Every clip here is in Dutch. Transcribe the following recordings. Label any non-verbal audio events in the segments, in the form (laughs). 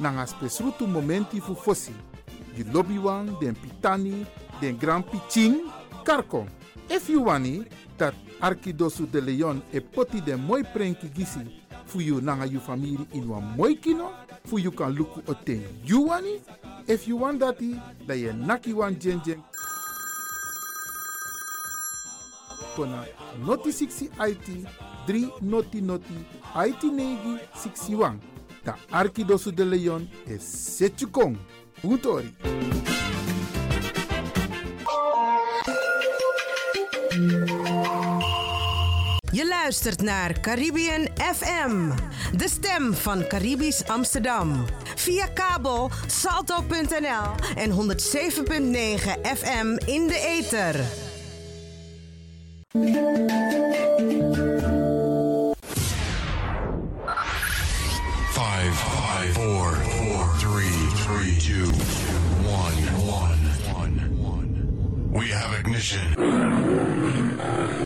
nanga spesrutu momenti fu fosi. Di lobby den pitani, den grand piching, karko. If you wani, dat Arkidosu de Leon e poti den moi prenki gisi fu you nanga you family in wan moi kino, fu you kan luku o ten you wani. If you want dati, da ye naki wan jen jen. Kona noti 60 IT 3 noti noti IT negi 61. Ta Arkidosu de Leon e. Je luistert naar Caribbean FM, de stem van Caribisch Amsterdam. Via kabel salto.nl en 107.9 FM in de ether. Five, five, four, four, three, three, two, one, one, one, one. We have ignition.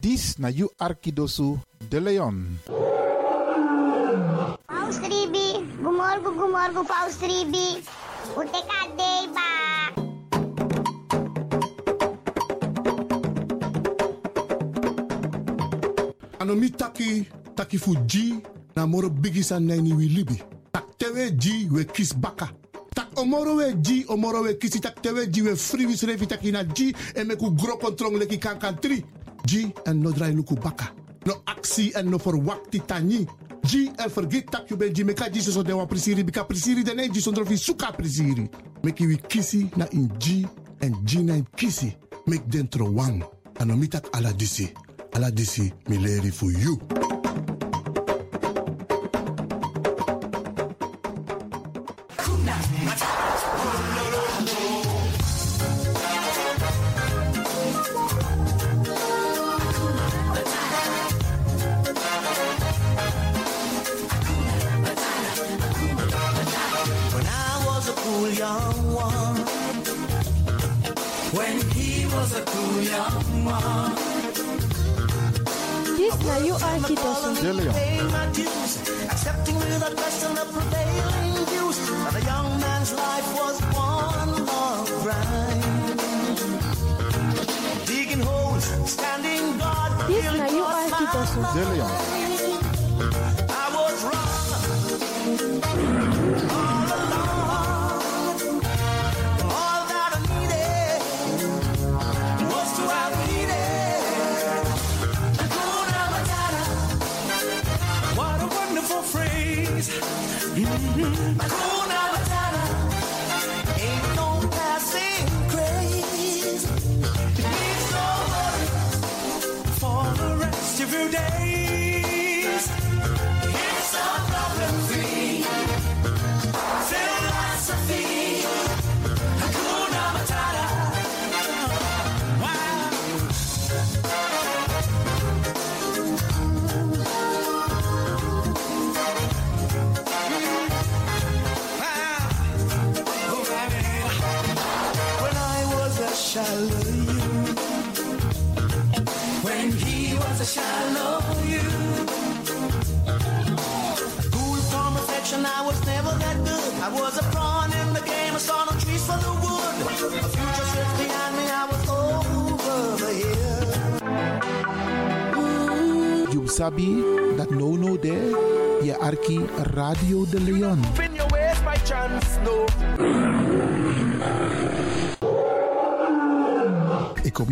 This na you Arkidosu de Leon. Paus Ribi, gumorgo gumorgo Paus Ribi. Ute kadei ba. ano mi taki taki fu ji na moro bigisa neni wi libi tak tewe ji we kis baka. Tak omoro we ji omoro we kisi tak tewe ji we free wis refi taki na ji e me ku gro kontrong leki kankan tri. Ji en no drai luku baka. No aksi en no verwakti tani ji en vergit tak you ben ji meka ji so de wa prisiri bika prisiri de ne ji sondro fi suka prisiri. Meki wi kisi na in ji en ji na in kisi. Mek dentro wang ano mi tak ala disi. Ala disi mi fu you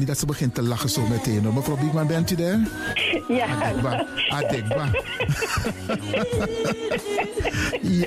niet dat ze begint te lachen zo meteen. hoor. Mevrouw Biekman, bent u daar? Ja. Adekba. Adekba. (laughs) ja.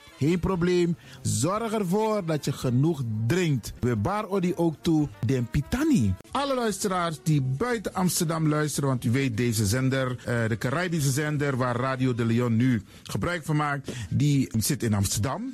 Geen probleem. Zorg ervoor dat je genoeg drinkt. We bar odi ook toe den pitani. Alle luisteraars die buiten Amsterdam luisteren, want u weet deze zender, eh, de Caribische zender waar Radio de Leon nu gebruik van maakt, die zit in Amsterdam.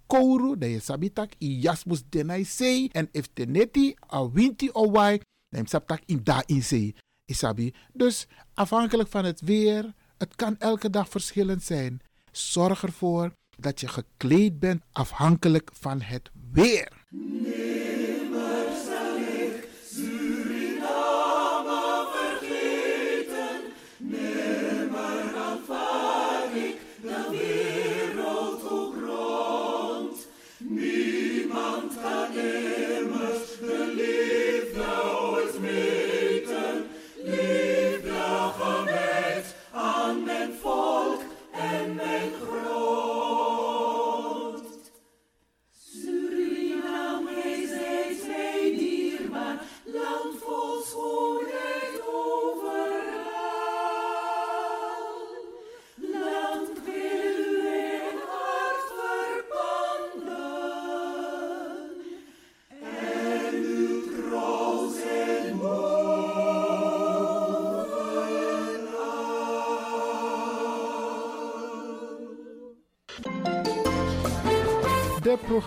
kouru, dan je sabitak i jasmus denai sei. En if teneti a winti o wai, sabtak in da in sei. Isabi. Dus afhankelijk van het weer, het kan elke dag verschillend zijn. Zorg ervoor dat je gekleed bent afhankelijk van het weer.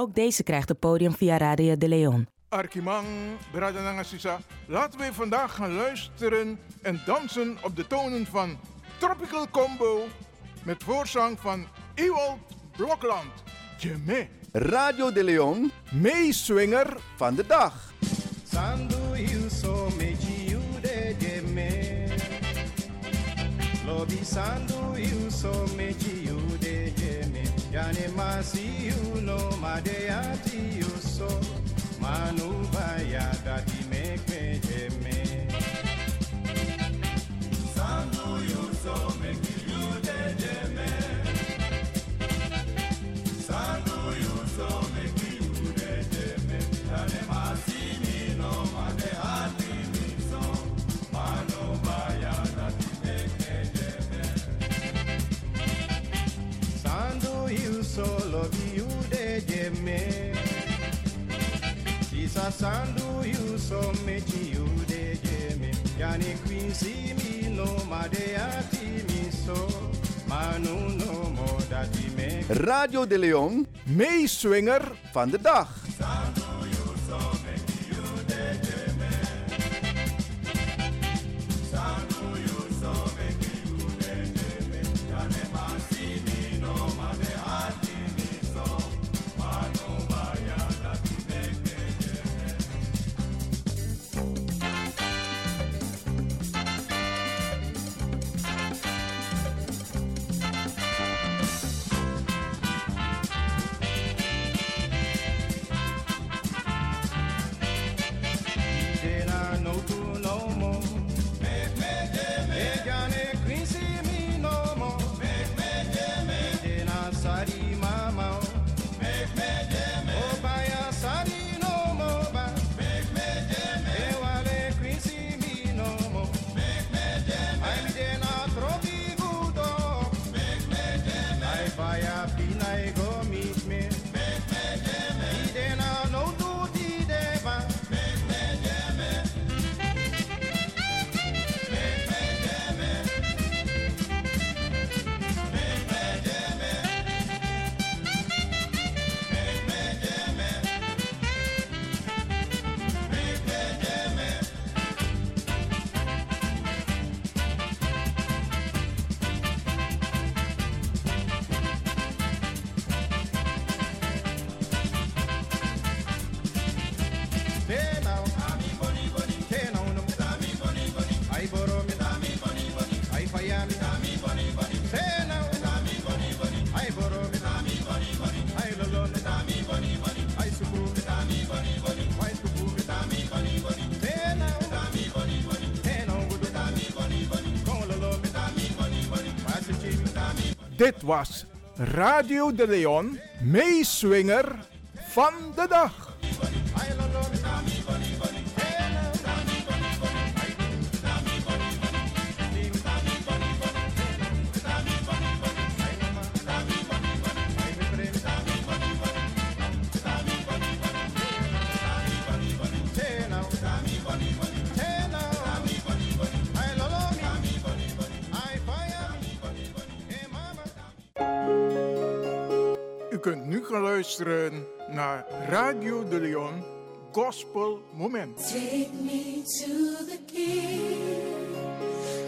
Ook deze krijgt het podium via Radio de Leon. Arkimang, Bradananga Sisa. Laten we vandaag gaan luisteren en dansen op de tonen van Tropical Combo met voorzang van Ewald Blokland. Jemé. Radio de Leon, meeswinger van de dag. Sandu you so meji you de de me. Lobi sandu you so Yani masi you no madeati you so. Manu Sandu you so love you de de me. Sisa sandu you so mechi you de de me. Yani quincy mi no madeati mi so. Manu no mo dati me. Radio de Leon, meeswinger van de dag. Dit was Radio de Leon, meeswinger kunt nu gaan luisteren naar Radio de Leon Gospel Moment. Take me to the king.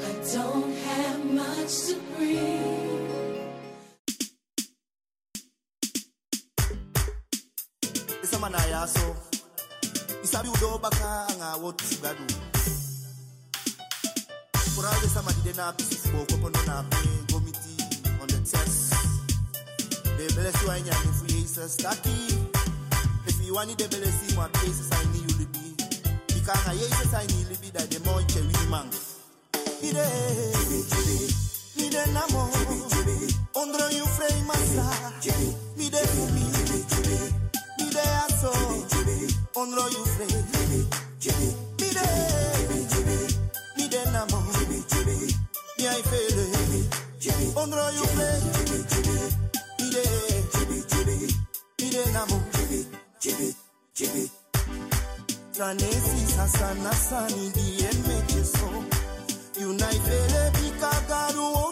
I don't have much to bring. Isa manaya so isabi udo baka anga wotu sigadu Kurale sama di dena pisi fubo kopo no na gomiti on the test the bless you you. If you want the places I need you to be. Because I I need to be that the more man. namu jibi jibi tanesisa sana sanidiemecheso yunaifele bikagaruo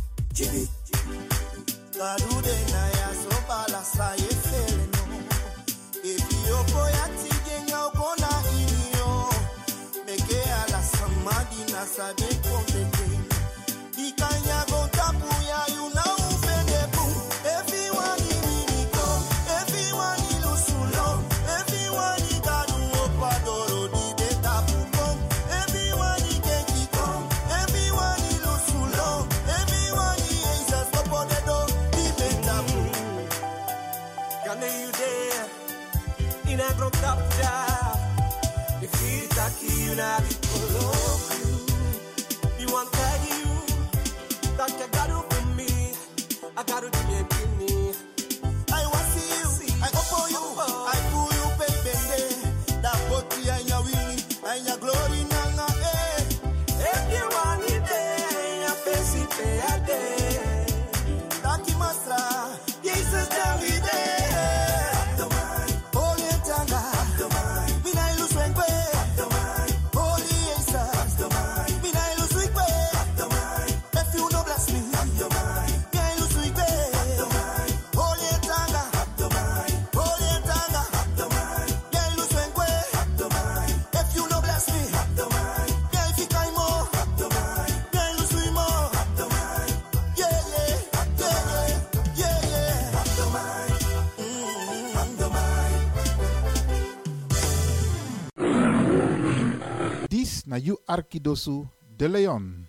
Garude na ya so balasa na you Arkidosu de Leon.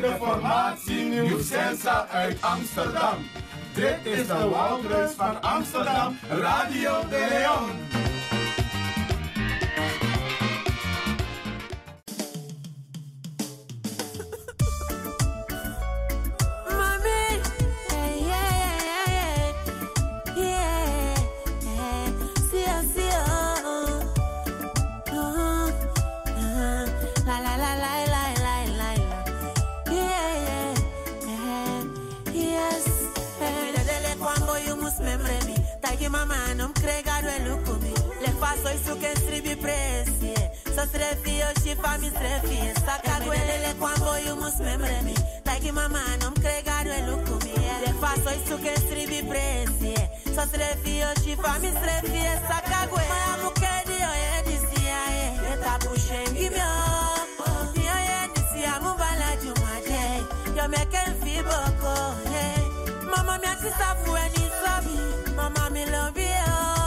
De formatie Nieuw Sensa uit Amsterdam. Dit is de Woudreus van Amsterdam, Radio de Leon. Să strefie și fami strefie Să caguelele cu amboiu mus memremi Taiki mama nu-mi cregaru e lucru mie De fasoi su că strivi presie Să strefie și fami strefie Să cague Mă amu că dio e disia e E tabu șenghi mio Dio e disia mu bala jumate Eu mi-e că buckle. boco Mama mi-a zis să fueni sabi Mama mi-l obio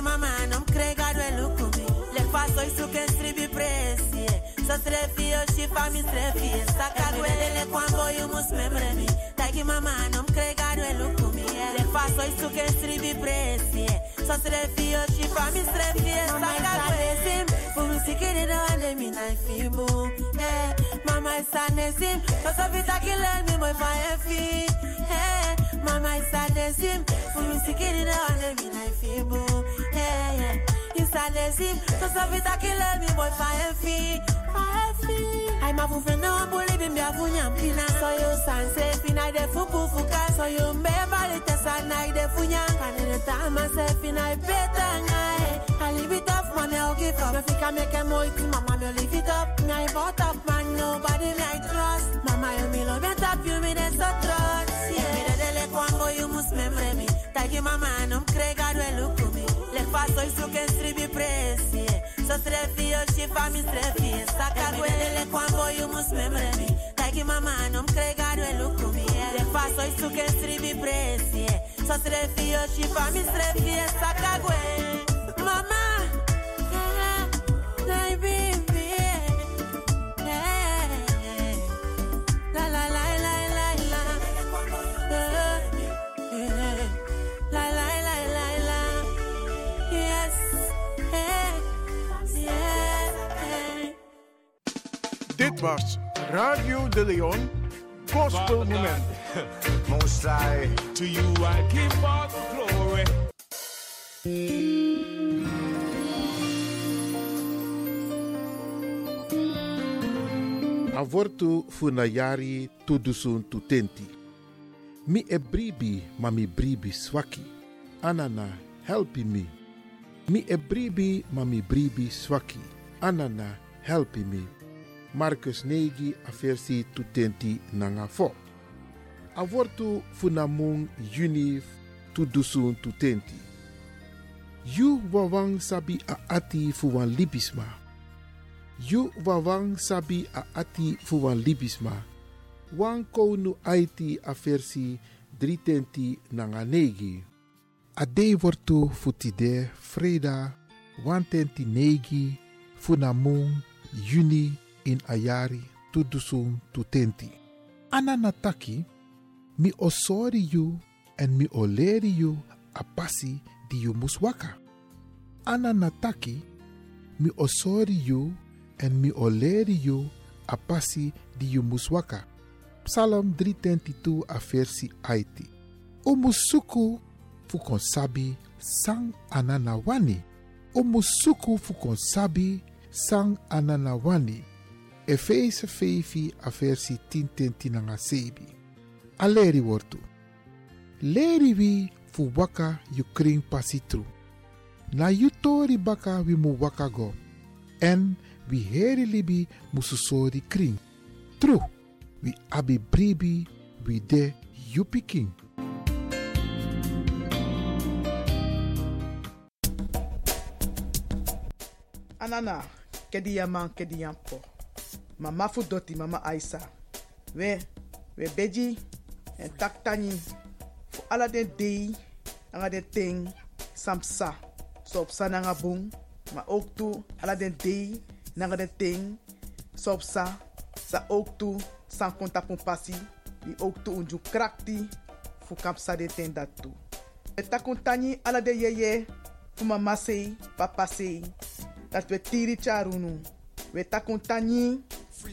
di mama non crega due lucumi Le passo i su che scrivi presi So strefi o ci fammi strefi Stacca quelle le quando io mus memremi Dai di mama non crega due lucumi Le passo i su che scrivi presi So strefi o ci fammi strefi Stacca quelle Fumu sikini na wale minaifimu Eh, mama isanesim Tosofita kilemi moifaefi Eh, mama isanesim Fumu sikini na wale minaifimu Eh yeah. Insta lezim, so sa vita ki lel mi boy fa enfi, I'm a fool fou fene an believing me. mbi avou nyan pina. So yo san se fina de fou pou fou ka. So you mbe bali te sa na de fou nyan. Kani de ta man se fina e beta. I live it up, man, I'll give up. If you can make a more, mama, me live it up. Me I bought up, man, nobody me I trust. Mama, you me love it up, you me that's a trust. Yeah, me the delete one, boy, you must remember me. Tag you, mama, and I'm crazy, I will look. Fasoi su che stribi presi So strefi o și fa mi strefi Sa ca guelele cu ambo eu mu smemrevi Dai ki mama nu-mi cregaru e lucru mie. De fasoi su che stribi presi So strefi o și fa mi strefi Sa ca guel Mama! Dai Dit was Radio de Leon Gospel Moment. (laughs) Most High, to you I give all the glory. Avortu funayari tudusun tutenti. Mi e bribi, ma mi bribi swaki. Anana, helpi mi. Mi e bribi, ma mi bribi swaki. Anana, helpi mi. Marcus Negi a versi tutenti nanga fo. Avortu funamung juni tudusun tutenti. Yu wawang sabi a ati fuwan libisma. Yu wawang sabi a ati fuwan libisma. Wan konu aiti a versi 320 nanga negi. A dei wortu futide freda 120 negi funamung juni in ayari tudusung tutenti. Ananataki mi osori yu en mi oleri yu a pasi di muswaka. Ananataki mi osori yu en mi oleri yu a pasi di muswaka. Psalm 322 a versi Aiti. O musuku fu konsabi sang ananawani. O musuku fu konsabi sang ananawani. Efeze 5 a versi 10 tenti nanga sebi. Aleri wortu. Leri wi fu waka yu kring pasitru. Na yu tori baka wi mu waka go. En wi heri libi mususori kring. True. wi abi bribi wi de yu pikin. Anana, kedi yaman kedi yampo. Mama Fudoti, Mama Aisa. We, we beji en tak tani. Fu ala den dei, anga den ting, samsa. So op sa nanga bung. Maar ook toe, ala den dei, den ting, so sa. Sa ook san konta pasi. Die ook unju krakti. Fu kamp sa de ten dat toe. We takun tani ala de yeye. Fu mama sei, papa sei. Dat we tiri charunu. We takun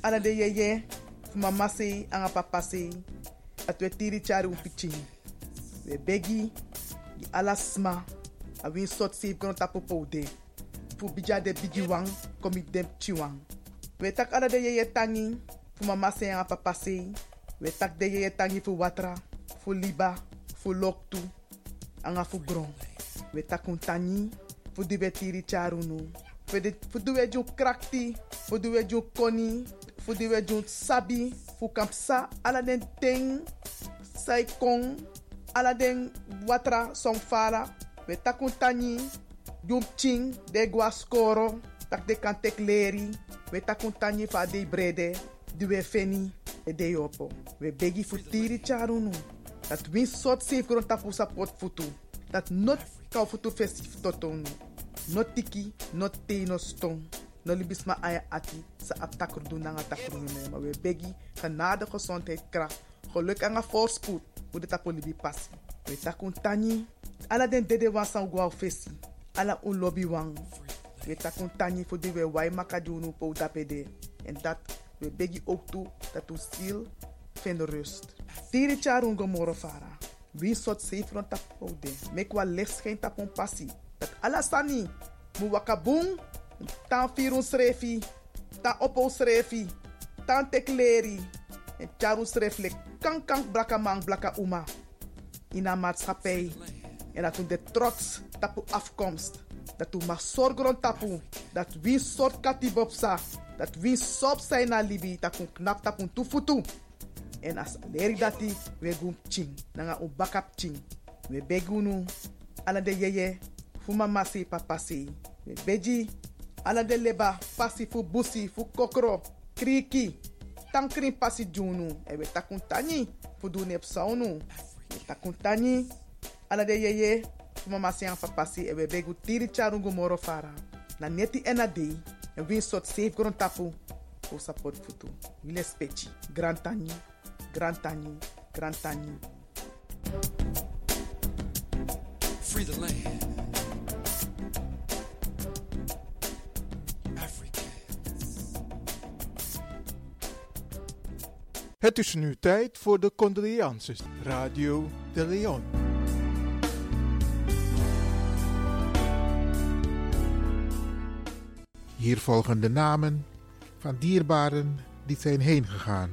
ala de yeye. Fu mama sei, anga papa sei. Dat we tiri charu pichin. We begi. Di ala sma. A win sot save kono tapu poude. Fu bija de bigi wang. Komi dem chiwang. We tak ala de yeye tangi. Fu mama sei, anga papa sei. We tak de yeye tangi fu watra. Fu liba. Fu loktu. Anga fu gron. We takun tani. Fu di we tiri charu nu. Fu di- Fu duwe jun krakti. Fu duwe jun koni. Fu duwe jun sabi. Fu kampsa. Ala den ting. Sai den watra song fala. We takun. De gwa skoro. Tak de kan tek leri. We takun de brede. Duwe feni. E de yopo. We begi fu tiri charu nu. Dat win sot grond tapu sa pot futu. Dat not kau futu festif totonu. Not tiki, not te. No libis ma aya ati sa aptakur doen na nga takur nu Maar we begi genade, gezondheid, kracht. Geluk en voorspoed. Hoe de tapu libi passi. We takun tani. Ala den dede wan san gwa fesi. Ala un lobby wang. We takun tani voor die we wai makadunu po tapede. En dat we begi ook toe dat u ziel vind rust. Tiri charun gomoro fara. Wie sot safe rond tap oude. Mek wa licht schijnt tap on passie. Dat ala sani. Tan firun srefi. Tan opo srefi. Tan tekleri. En charu sreflek. Kan kan blaka man blaka uma. In maatschappij. En dat de trots tapu afkomst. Dat u mag zorgen tapu. Dat wie soort katibopsa. Dat wie sop zijn na libi. Dat u knap tapu tufutu. En as leri dati we gum ching. Nanga u bakap ching. We begunu. Ala de yeye. Fu mama si papa si. We beji. Ala de leba. Pasi fu busi. Fu kokro. Kriki. Tankrin pasi junu. E we takun tani. Fu du nep saunu. We takun tani. Ala de yeye. Fu mama si an papa si. E we begu tiri charungu moro fara. Na neti ena dei. En win sot safe grond tapu. Fu support futu. Wile spechi. Grand tani. Grand tani. Grand tani. Free the land. Het is nu tijd voor de condolences. Radio de Leon. Hier volgen de namen van dierbaren die zijn heen gegaan.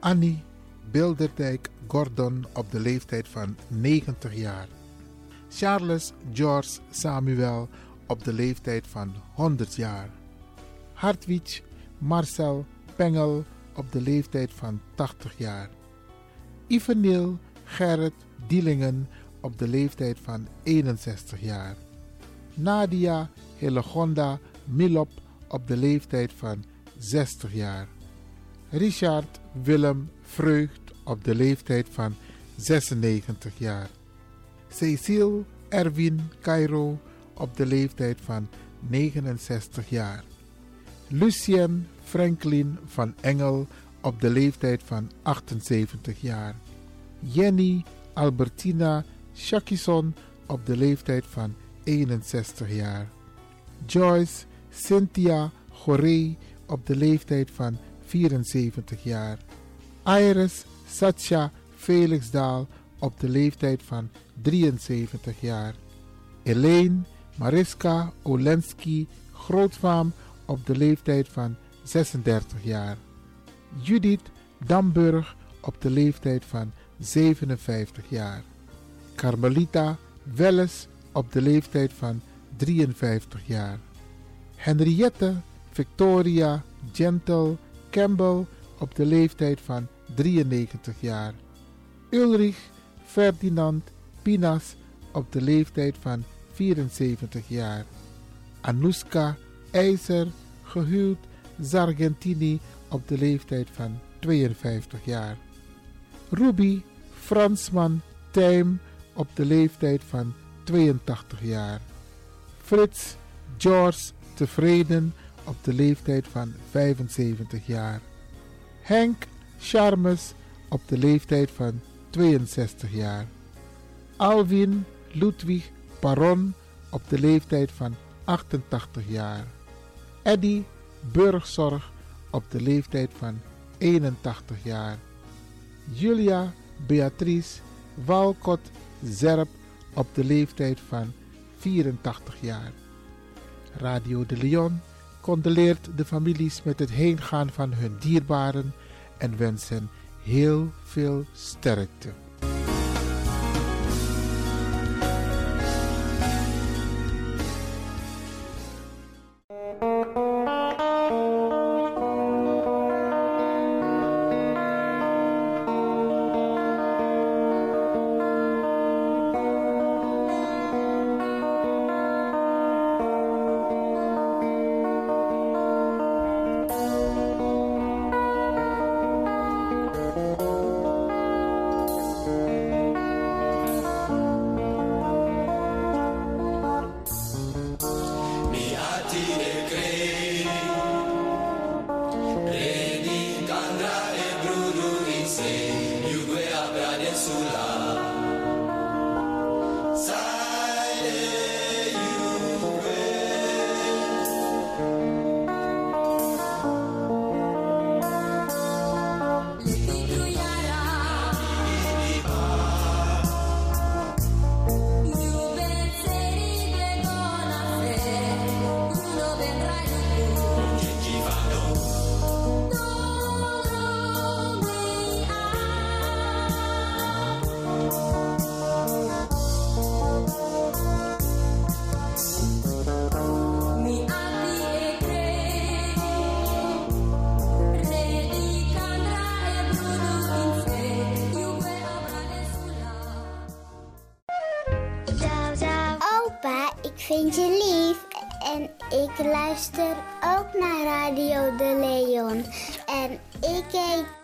Annie Bilderdijk Gordon op de leeftijd van 90 jaar. Charles George Samuel op de leeftijd van 100 jaar. Hartwig Marcel Pengel op de leeftijd van 80 jaar. Ivenil Gerrit Dielingen op de leeftijd van 61 jaar. Nadia Hillegonda Milop op de leeftijd van 60 jaar. Richard Willem Vreugd op de leeftijd van 96 jaar. Cecile Erwin Cairo op de leeftijd van 69 jaar. Lucien Franklin van Engel op de leeftijd van 78 jaar. Jenny Albertina Shakison op de leeftijd van 61 jaar. Joyce Cynthia Goree op de leeftijd van 74 jaar. Iris Satya Felixdaal op de leeftijd van 73 jaar. Elaine Mariska Olensky Grootvaam op de leeftijd van 36 jaar. Judith Damburg op de leeftijd van 57 jaar. Carmelita Welles op de leeftijd van 53 jaar. Henriette Victoria Gentle Campbell op de leeftijd van 93 jaar. Ulrich Ferdinand Pinas op de leeftijd van 74 jaar. Anouska IJzer, gehuwd Sargentini op de leeftijd van 52 jaar. Ruby Fransman Tijm op de leeftijd van 82 jaar. Frits George Tevreden op de leeftijd van 75 jaar. Henk Charmes op de leeftijd van 62 jaar. Alwin Ludwig Baron op de leeftijd van 88 jaar. Eddy Burgzorg op de leeftijd van 81 jaar. Julia Beatrice Walcott Zerp op de leeftijd van 84 jaar. Radio de Leon condoleert de families met het heengaan van hun dierbaren en wenst hen heel veel sterkte.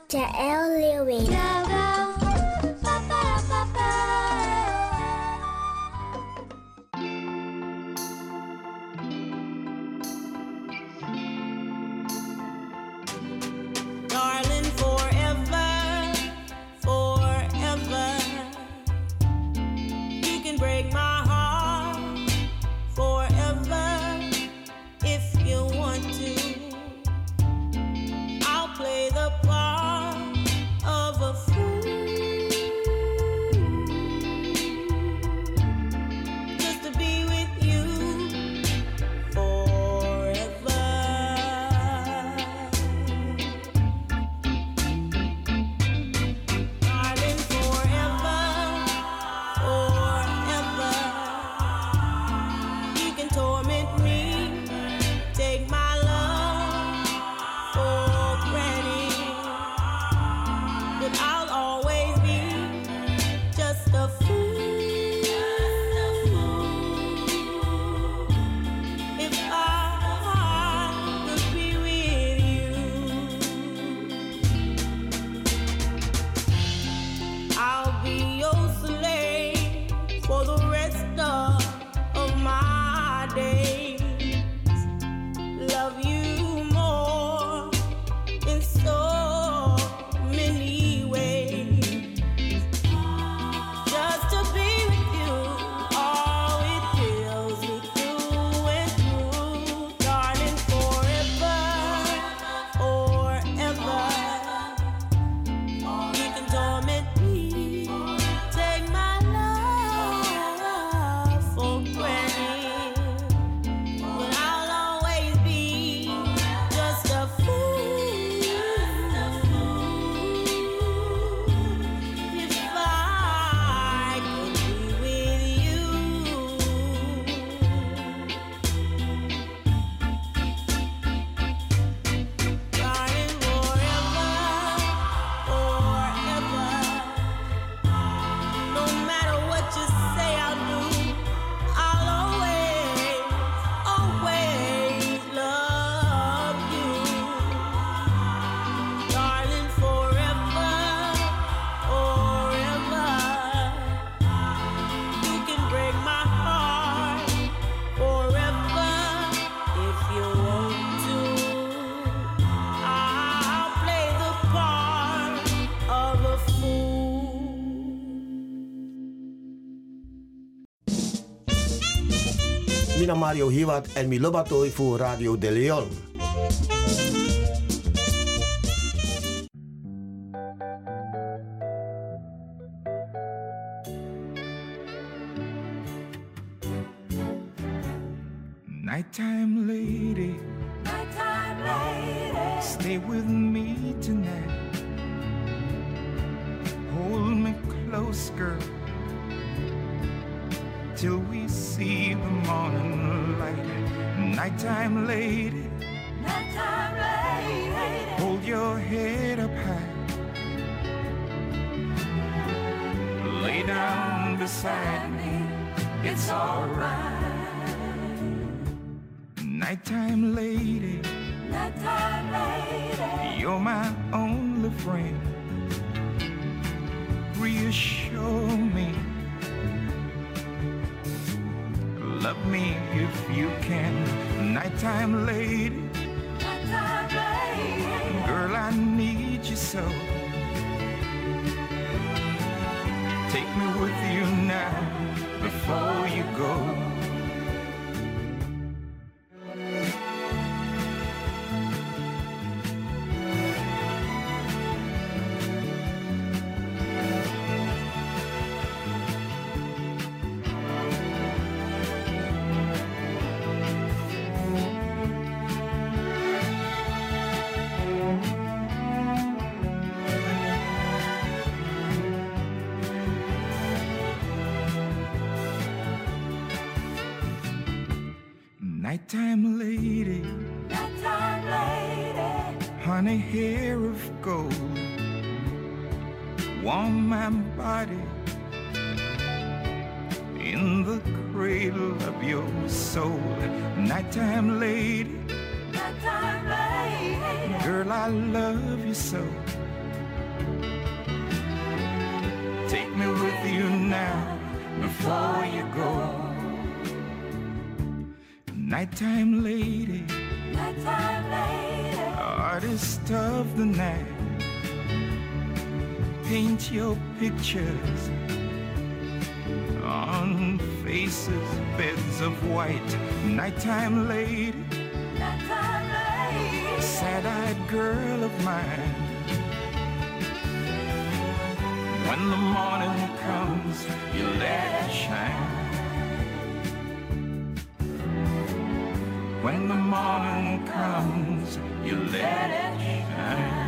Dr. L. Lewis. Mario Hiwat en mi lobatoi voor Radio De Leon. Nighttime lady, Nighttime lady. stay with me tonight. Hold me close, girl, till we see the morning light. Nighttime lady, Nighttime lady. hold your head up high. Lay down beside me, it's alright. Nighttime lady, Nighttime lady. you're my only friend. Reassure me. Love me if you can. Nighttime lady, girl, I need you so. Take me with you now before you go. Body in the cradle of your soul. Nighttime lady, Nighttime lady. girl, I love you so. Take me with you now before you go. Nighttime lady, Nighttime lady. artist of the night. Paint your pictures on faces, beds of white. Nighttime lady, Nighttime lady. sad-eyed girl of mine. When the morning comes, you let it shine. When the morning comes, you let it shine.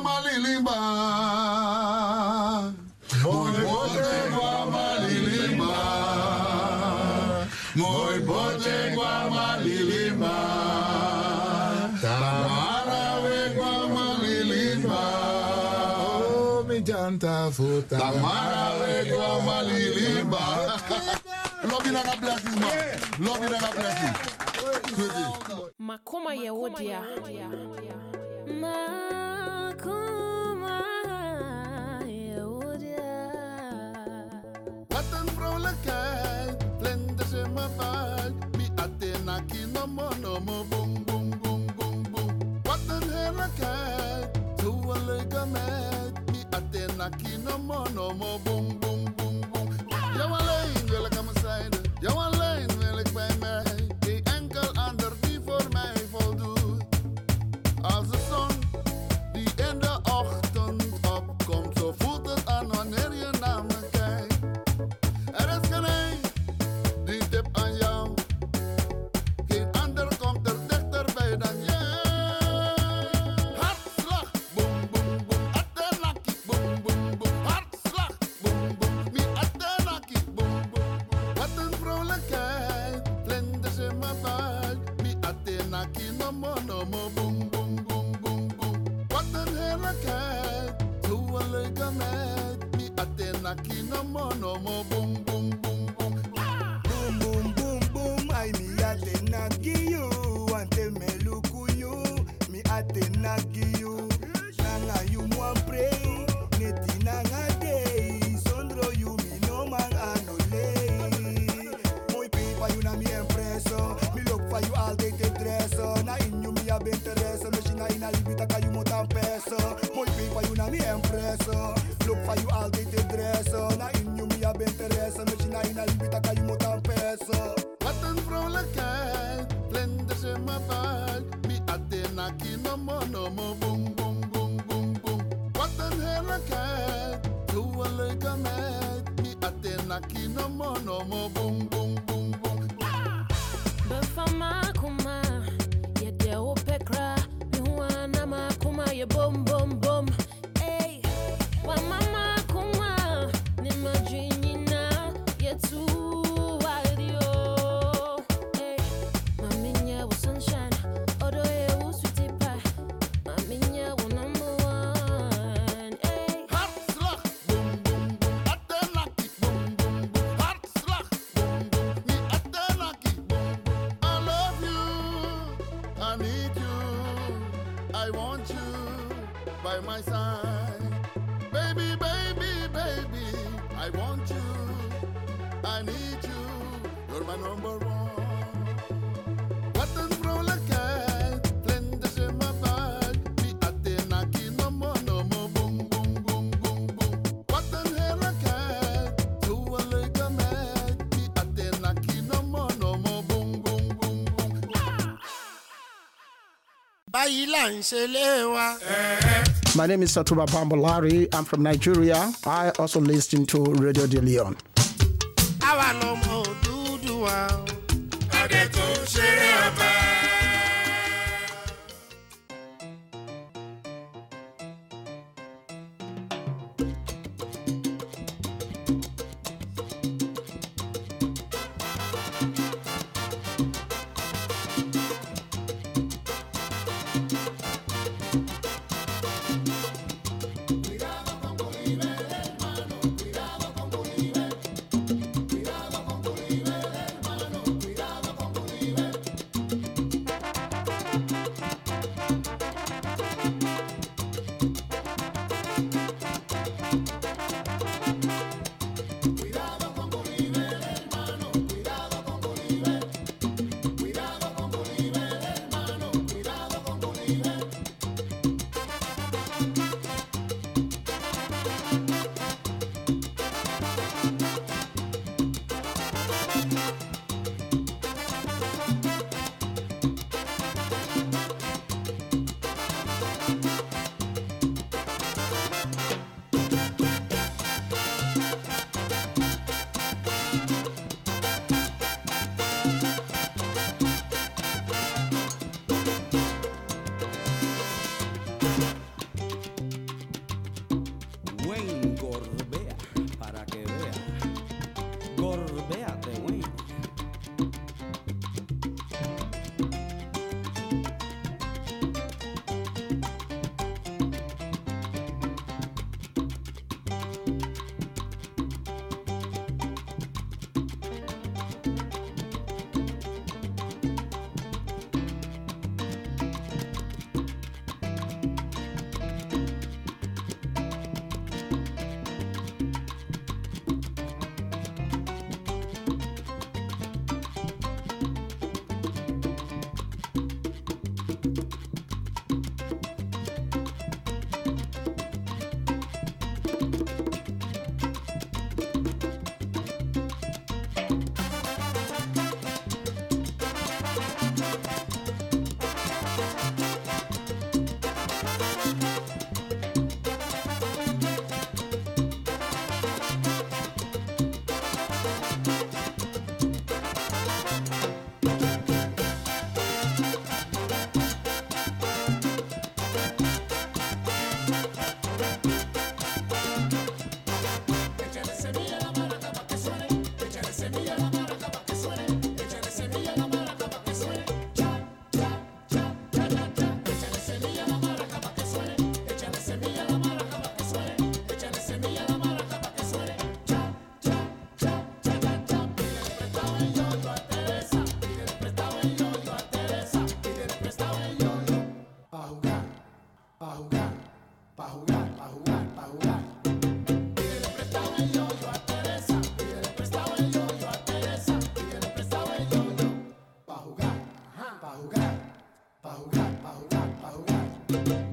malilimba. Mój potęgła malilimba. Mój potęgła malilimba. Tamara wegwa malilimba. oh mi janta futa. Tamara wegwa malilimba. Love (laughs) you and a blessing, man. Love you and a blessing. Makoma ya wodia. Makoma ya wodia. Watan vrouwelijk ze me vaak. Mi kino mono mo boom boom kino mono mo My name is Satuba Bambolari. I'm from Nigeria. I also listen to Radio De Leon. Tó. Pahugat, Pahugat, Pahugat.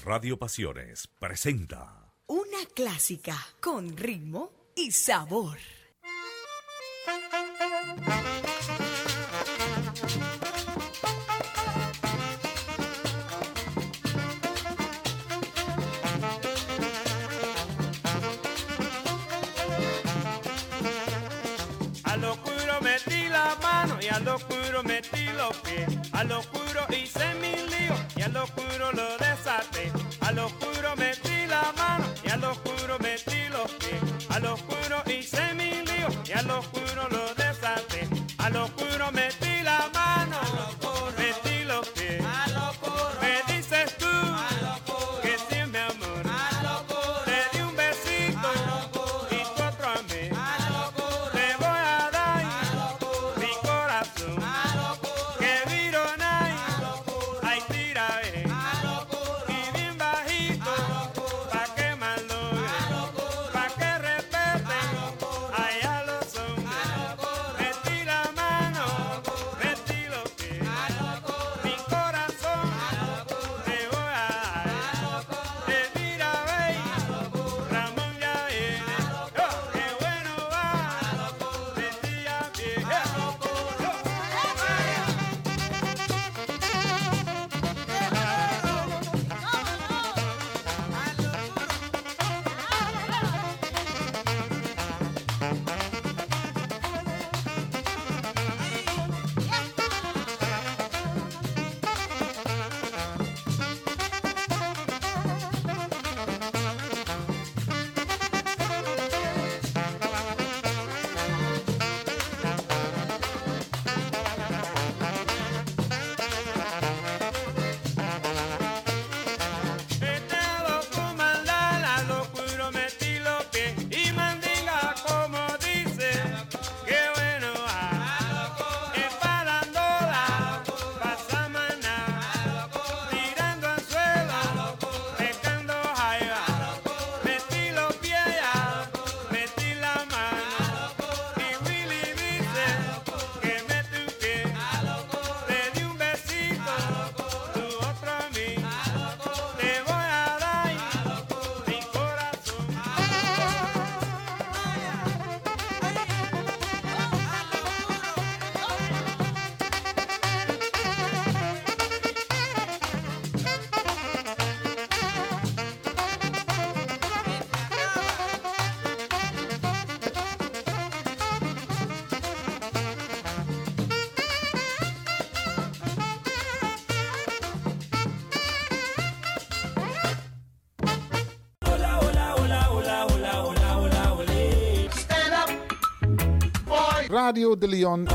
Radio Pasiones presenta Una clásica con ritmo y sabor. A lo oscuro hice mi lío y a lo oscuro lo desaté. A lo oscuro metí la mano y a lo oscuro metí los pies. A lo oscuro hice mi lío y a lo oscuro lo desaté. A lo Radio de Leon.